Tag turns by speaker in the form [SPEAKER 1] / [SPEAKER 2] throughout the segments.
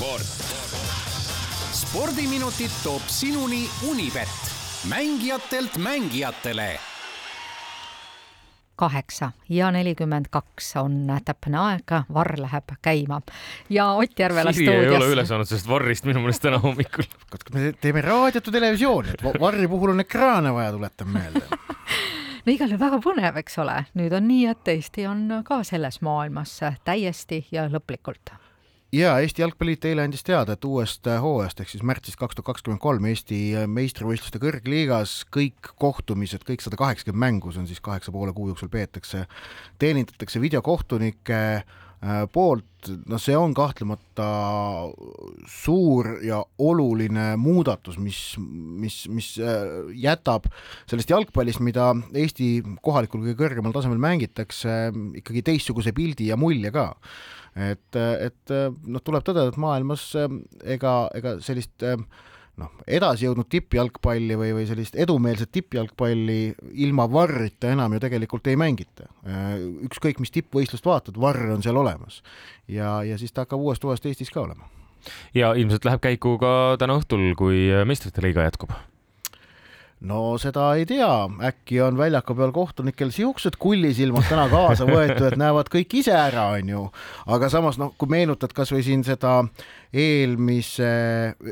[SPEAKER 1] sport. spordiminutid toob sinuni Unibet, mängijatelt mängijatele
[SPEAKER 2] kaheksa ja nelikümmend kaks on täpne aeg, Varr läheb käima ja Ott Järvela
[SPEAKER 3] Siri ei ole
[SPEAKER 2] stuudios.
[SPEAKER 3] üle saanud sellest Varrist minu meelest täna hommikul.
[SPEAKER 4] me teeme raadiot või televisiooni, et va- Varri puhul on ekraane vaja, tuletan meelde.
[SPEAKER 2] no igal juhul väga põnev, eks ole, nüüd on nii, et Eesti on ka selles maailmas täiesti ja lõplikult.
[SPEAKER 4] Ja Eesti Jalgpalliliit eile andis teada, et uuest hooajast ehk siis märtsist kaks tuhat kakskümmend kolm Eesti meistrivõistluste kõrgliigas kõik kohtumised, kõik sada kaheksakümmend mängu, see on siis kaheksa poole kuu jooksul peetakse, teenindatakse videokohtunike äh, poolt, no see on kahtlemata suur ja oluline muudatus, mis, mis, mis äh, jätab sellest jalgpallist, mida Eesti kohalikul kõige kõrgemal tasemel mängitakse, ikkagi teistsuguse pildi ja mulje ka. Et, et noh, tuleb tõdeda, et maailmas äh, ega, ega sellist äh, noh, edasi jõudnud tippjalgpalli või, või sellist edumeelset tippjalgpalli ilma varrita enam ju tegelikult ei mängita. ükskõik, mis tippvõistlust vaatad, varr on seal olemas ja, ja siis ta hakkab uuest hooajast Eestis ka olema.
[SPEAKER 3] ja ilmselt läheb käiku ka täna õhtul, kui meistrite liiga jätkub.
[SPEAKER 4] no seda ei tea, äkki on väljaku peal kohtunikel siuksed kullisilmad täna kaasa võetud, et näevad kõik ise ära, onju. aga samas noh, kui meenutad kasvõi siin seda eelmise,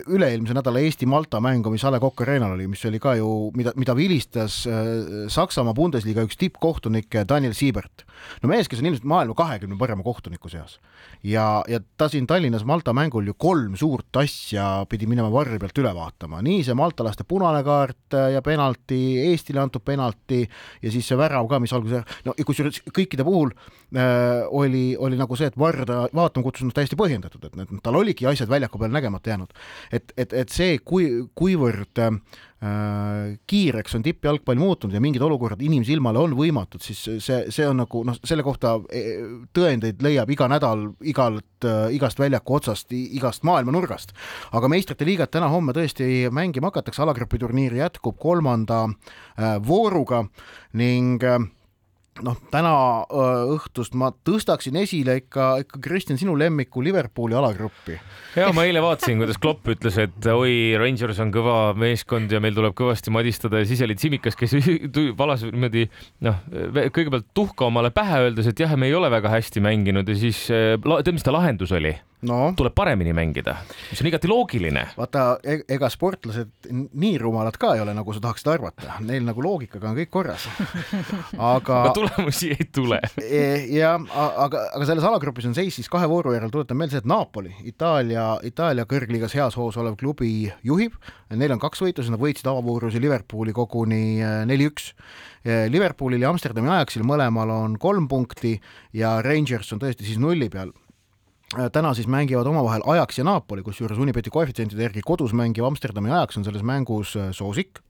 [SPEAKER 4] üle-eelmise nädala Eesti-Malta mängu, mis A Le Coq Arena'l oli, mis oli ka ju, mida, mida vilistas äh, Saksamaa Bundesliga üks tippkohtunik Daniel Siebert. no mees, kes on ilmselt maailma kahekümne parema kohtuniku seas ja, ja ta siin Tallinnas Malta mängul ju kolm suurt asja pidi minema varri pealt üle vaatama, nii see maltalaste punane kaart ja penalti, Eestile antud penalti ja siis see värav ka, mis alguses, no ja kusjuures kõikide puhul äh, oli, oli nagu see, et varr ta vaatama kutsus on täiesti põhjendatud, et need, tal oligi asjad väljaku peal nägemata jäänud. et, et, et see, kui, kuivõrd äh, kiireks on tippjalgpall muutunud ja mingid olukorrad inimsilmale on võimatud, siis see, see on nagu noh, selle kohta eh, tõendeid leiab iga nädal igalt, igast väljaku otsast, igast maailma nurgast. aga meistrite liigat täna-homme tõesti mängima hakatakse, alagrupi turniir jätkub kolmanda äh, vooruga ning äh, noh, täna äh, õhtust ma tõstaksin esile ikka, ikka Kristjan, sinu lemmiku Liverpooli alagruppi.
[SPEAKER 3] ja ma eile vaatasin, kuidas Klopp ütles, et oi, Rangers on kõva meeskond ja meil tuleb kõvasti madistada ja siis oli Tsimikas, kes valas niimoodi noh, kõigepealt tuhka omale pähe, öeldes, et jah, me ei ole väga hästi mänginud ja siis la- tead, mis ta lahendus oli?
[SPEAKER 4] No
[SPEAKER 3] tuleb paremini mängida, mis on igati loogiline.
[SPEAKER 4] vaata, ega sportlased nii rumalad ka ei ole, nagu sa tahaksid arvata, neil nagu loogikaga on kõik korras. aga
[SPEAKER 3] aga tulemusi ei tule.
[SPEAKER 4] E- ja aga, aga selles alagrupis on seis siis kahe vooru järel, tuletan meelde, et Napoli, Itaalia, Itaalia kõrgliigas heas hoos olev klubi juhib, neil on kaks võitu, sest nad võitsid avavoorus ja Liverpooli koguni äh, neli-üks. Liverpoolil ja Amsterdami Ajaxil mõlemal on kolm punkti ja Rangers on tõesti siis nulli peal täna siis mängivad omavahel Ajax ja Napoli, kusjuures Unibeti koefitsientide järgi kodus mängiv Amsterdami Ajax on selles mängus äh, soosik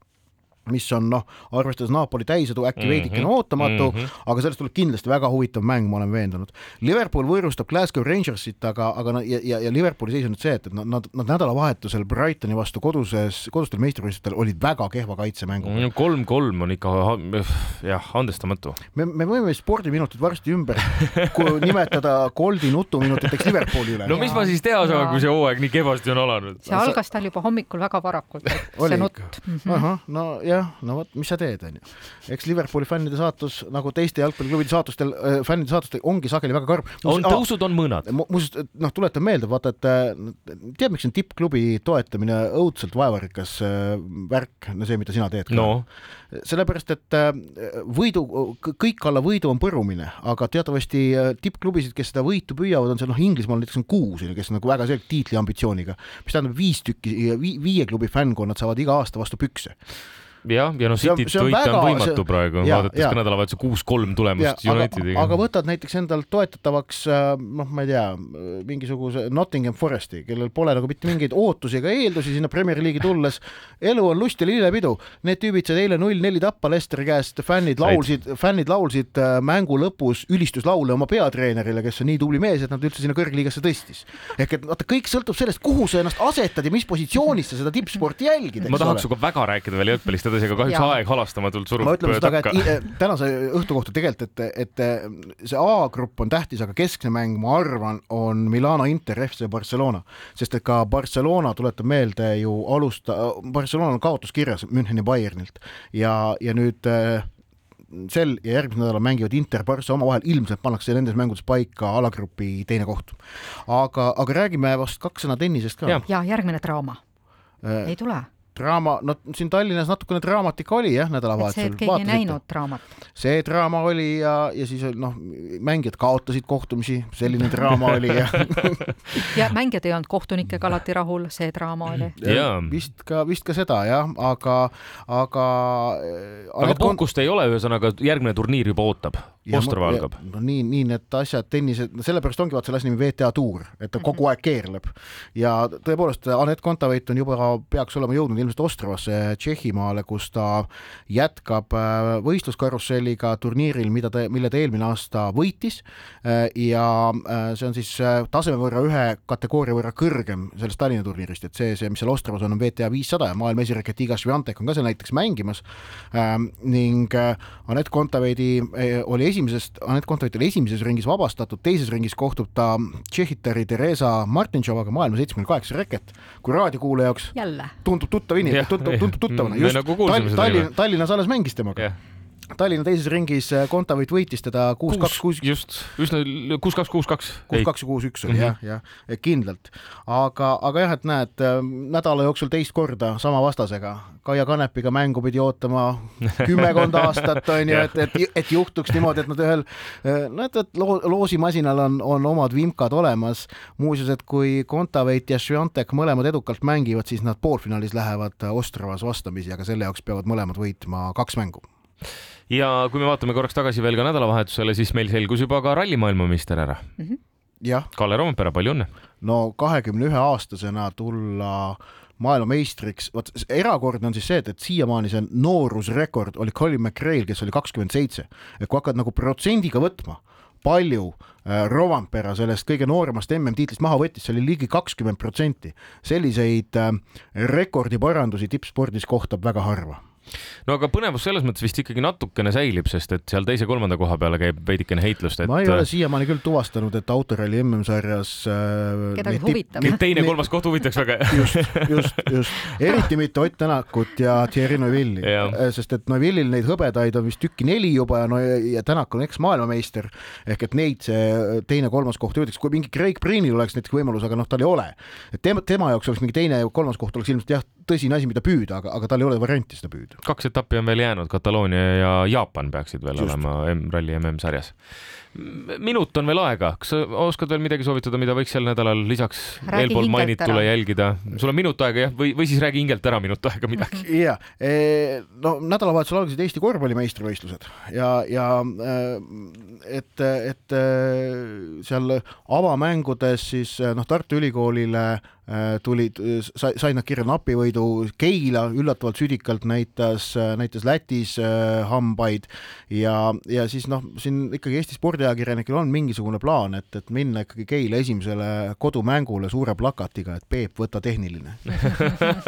[SPEAKER 4] mis on noh, arvestades Napoli täisedu äkki
[SPEAKER 3] Mhm,
[SPEAKER 4] veidikene ootamatu mm. -hmm. aga sellest tuleb kindlasti väga huvitav mäng, ma olen veendunud. Liverpool võõrustab Glasgow Rangersit, aga, aga no, ja, ja, ja Liverpooli seis on nüüd see, et et nad, nad, nad nädalavahetusel Brightoni vastu koduses, kodustel meistrivõistlustel olid väga kehva kaitsemänguga.
[SPEAKER 3] kolm-kolm on ikka jah, andestamatu.
[SPEAKER 4] me, me võime spordiminutid varsti ümber nimetada Goldi nutuminutiteks Liverpooli üle
[SPEAKER 3] no mis ma siis teha saan, kui see hooaeg nii kehvasti on alanud?
[SPEAKER 2] see algas tal juba hommikul väga varakult, see nutt. Mhm.
[SPEAKER 4] ahah, no jah, no vot, mis sa teed, onju. eks Liverpooli fännide saatus nagu teiste jalgpalliklubide saatustel äh,, fännide saatustel ongi sageli väga karm.
[SPEAKER 3] on tõusud, on mõõnad.
[SPEAKER 4] muuseas, noh, tuletan meelde, vaata, et äh, tead, miks on tippklubi toetamine õudselt vaevarikas äh, värk, no see, mida sina teed
[SPEAKER 3] no
[SPEAKER 4] sellepärast, et võidu, kõik alla võidu on põrumine, aga teatavasti tippklubisid, kes seda võitu püüavad, on seal noh, Inglismaal näiteks on kuus, kes on nagu väga selgelt tiitliambitsiooniga, mis tähendab viis tükki, viie klubi fännkonnad saavad iga aasta vastu pükse.
[SPEAKER 3] jah, ja noh,
[SPEAKER 4] on-
[SPEAKER 3] Cityt
[SPEAKER 4] on
[SPEAKER 3] võita on
[SPEAKER 4] väga-
[SPEAKER 3] võimatu
[SPEAKER 4] see-
[SPEAKER 3] praegu, vaadates ka nädalavahetuse kuus-kolm tulemust Unitediga.
[SPEAKER 4] aga võtad näiteks endalt toetatavaks äh, noh, ma ei tea, mingisuguse Nottingham Foresti, kellel pole nagu mitte mingeid ootusi ega eeldusi sinna Premier League'i tulles. elu on lust ja lillepidu, need tüübid said eile null-neli tappa Lesteri käest, fännid laulsid, fännid laulsid äh, mängu lõpus ülistuslaule oma peatreenerile, kes on nii tubli mees, et nad üldse sinna kõrgliigasse tõstis. ehk et vaata, kõik sõltub sellest, kuhu sa ennast asetad ja mis positsioonis sa seda tippsporti jälgid,
[SPEAKER 3] ma
[SPEAKER 4] eks
[SPEAKER 3] tahaks
[SPEAKER 4] ole.
[SPEAKER 3] sinuga väga rääkida veel jalgpallist sedasi, aga kahjuks
[SPEAKER 2] Jaa.
[SPEAKER 3] aeg halastamatult surub
[SPEAKER 4] ma ütlen seda ka, et i- tänase õhtu kohta tegelikult, et, et see A-grupp on tähtis, aga keskne mäng, ma arvan, on Milano Inter FC Barcelona, sest et ka Barcelona tuletab meelde ju alusta, Barcelona on kaotus kirjas Müncheni Bayernilt ja, ja nüüd äh, sel ja järgmisel nädalal mängivad Inter, Barca omavahel, ilmselt pannakse nendes mängudes paika alagrupi teine koht. aga, aga räägime vast kaks sõna tennisest ka
[SPEAKER 3] Jah..
[SPEAKER 2] ja järgmine draama ei tule,
[SPEAKER 4] draama, no siin Tallinnas natukene draamat ikka oli jah,
[SPEAKER 2] et see,
[SPEAKER 4] nädalavahetusel
[SPEAKER 2] et keegi ei näinud draamat.
[SPEAKER 4] see draama oli ja, ja siis noh, mängijad kaotasid kohtumisi, selline draama oli ja
[SPEAKER 2] ja mängijad ei olnud kohtunikega alati rahul, see draama oli.
[SPEAKER 4] Vist ka, vist ka seda jah, aga, aga.
[SPEAKER 3] aga puhkust ei ole, ühesõnaga järgmene turniir juba ootab, Ostrava algab.
[SPEAKER 4] no nii, nii need asjad, tennis, sellepärast ongi vaata selle asi nimi VTA tuur, et ta kogu aeg keerleb. Ja tõepoolest Anett Kontaveit on juba, peaks olema jõudnud ilmselt Ostravasse Tšehhimaale, kus ta jätkab äh, võistluskarusselliga turniiril, mida ta, mille ta eelmine aasta võitis. Äh, ja äh, see on siis taseme võrra ühe kategooria võrra kõrgem sellest Tallinna turniirist, et see, see, mis seal Ostravas on, on VTA viissada ja maailma esireket Iga Swiatek on ka seal näiteks mängimas. Ähm, ning Anett Kontaveidi oli esimesest, Anett Kontaveit oli esimeses ringis vabastatud, teises ringis kohtub ta Tšehhitari Theresa Martintšovaga, maailma seitsmekümne kaheksa reket. kui raadiokuulaja jaoks
[SPEAKER 2] jälle,
[SPEAKER 4] tundub tuttav inimene, tundub, tundub tuttavana, just
[SPEAKER 3] nagu kuulsime seda
[SPEAKER 4] Tallinn
[SPEAKER 3] nime.,
[SPEAKER 4] Tallinnas alles mängis temaga Tallinna teises ringis äh, Kontaveit võitis teda kuus, kaks, kuus,
[SPEAKER 3] just, üsna kuus, kaks, kuus, kaks.
[SPEAKER 4] kuus, kaks ja kuus, üks oli
[SPEAKER 3] Mhm.
[SPEAKER 4] jah, jah, kindlalt. aga, aga jah, et näed, nädala jooksul teist korda sama vastasega, Kaia Kanepiga mängu pidi ootama kümmekond aastat, on ju, et, et, et juhtuks niimoodi, et nad ühel, no et, et loo, loosimasinal on, on omad vimkad olemas. muuseas, et kui Kontaveit ja Swiatek mõlemad edukalt mängivad, siis nad poolfinaalis lähevad Ostravas vastamisi, aga selle jaoks peavad mõlemad võitma kaks mängu.
[SPEAKER 3] Ja kui me vaatame korraks tagasi veel ka nädalavahetusele, siis meil selgus juba ka ralli maailmameister ära.
[SPEAKER 4] jah,
[SPEAKER 3] Kalle Roompere, palju õnne.
[SPEAKER 4] no kahekümne ühe aastasena tulla maailmameistriks, vot erakordne on siis see, et, et siiamaani see noorusrekord oli Colin McRae'l, kes oli kakskümmend seitse. et kui hakkad nagu protsendiga võtma, palju äh, Rovanpera sellest kõige nooremast MM-tiitlist maha võttis, see oli ligi kakskümmend protsenti. selliseid äh, rekordiparandusi tippspordis kohtab väga harva.
[SPEAKER 3] No aga põnevus selles mõttes vist ikkagi natukene säilib, sest et seal teise-kolmanda koha peale käib veidikene heitlust, et
[SPEAKER 4] ma ei ole siiamaani küll tuvastanud, et autoralli MM-sarjas äh,
[SPEAKER 2] Kedagi huvitab.
[SPEAKER 3] Neid teine,
[SPEAKER 4] neid-
[SPEAKER 3] kolmas koht huvitaks väga.
[SPEAKER 4] just, just, just, eriti mitte Ott Tänakut ja Thierry Neuvilli
[SPEAKER 3] Jah.,
[SPEAKER 4] sest et Neuvillil neid hõbedaid on vist tükki neli juba ja no ja, ja Tänak on eks-maailmameister ehk et neid see teine-kolmas koht jõudis, kui mingi Craig Breenil oleks näiteks võimalus, aga noh, tal ei ole. et tema, tema jaoks oleks mingi teine ja kolmas koht oleks ilmselt jah, tõsine asi, mida püüda, aga, aga tal ei ole varianti seda püüda.
[SPEAKER 3] kaks etappi on veel jäänud, Kataloonia ja Jaapan peaksid veel
[SPEAKER 4] Just.
[SPEAKER 3] Olema M ralli MM-sarjas. minut on veel aega, kas sa oskad veel midagi soovitada, mida võiks sel nädalal lisaks
[SPEAKER 2] Räägi
[SPEAKER 3] eelpool mainitule jälgida? sul on minut aega jah, või, või siis räägi hingelt ära minut aega midagi.
[SPEAKER 4] ja no nädalavahetusel algasid Eesti korvpalli meistrivõistlused ja, ja äh, et, et äh, seal avamängudes siis noh, Tartu Ülikoolile tulid, sai, said nad kirja napivõidu, Keila üllatavalt südikalt näitas, näitas Lätis äh, hambaid. Ja, ja siis noh, siin ikkagi Eesti spordiajakirjanikel on mingisugune plaan, et, et minna ikkagi Keila esimesele kodumängule suure plakatiga, et Peep, võta tehniline.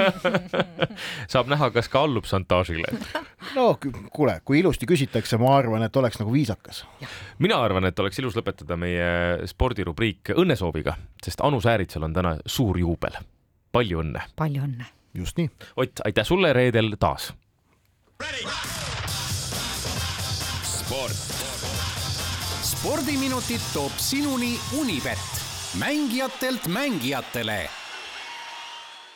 [SPEAKER 3] Saab näha, kas ka allub šantaažile.
[SPEAKER 4] no kuule, kui ilusti küsitakse, ma arvan, et oleks nagu viisakas.
[SPEAKER 3] mina arvan, et oleks ilus lõpetada meie spordirubriik õnnesooviga, sest Anu Sääritsal on täna suur juubel. palju õnne.
[SPEAKER 2] palju õnne.
[SPEAKER 4] just nii.
[SPEAKER 3] Ott, aitäh sulle reedel taas.
[SPEAKER 1] sport. spordiminutid toob sinuni Unibet, mängijatelt mängijatele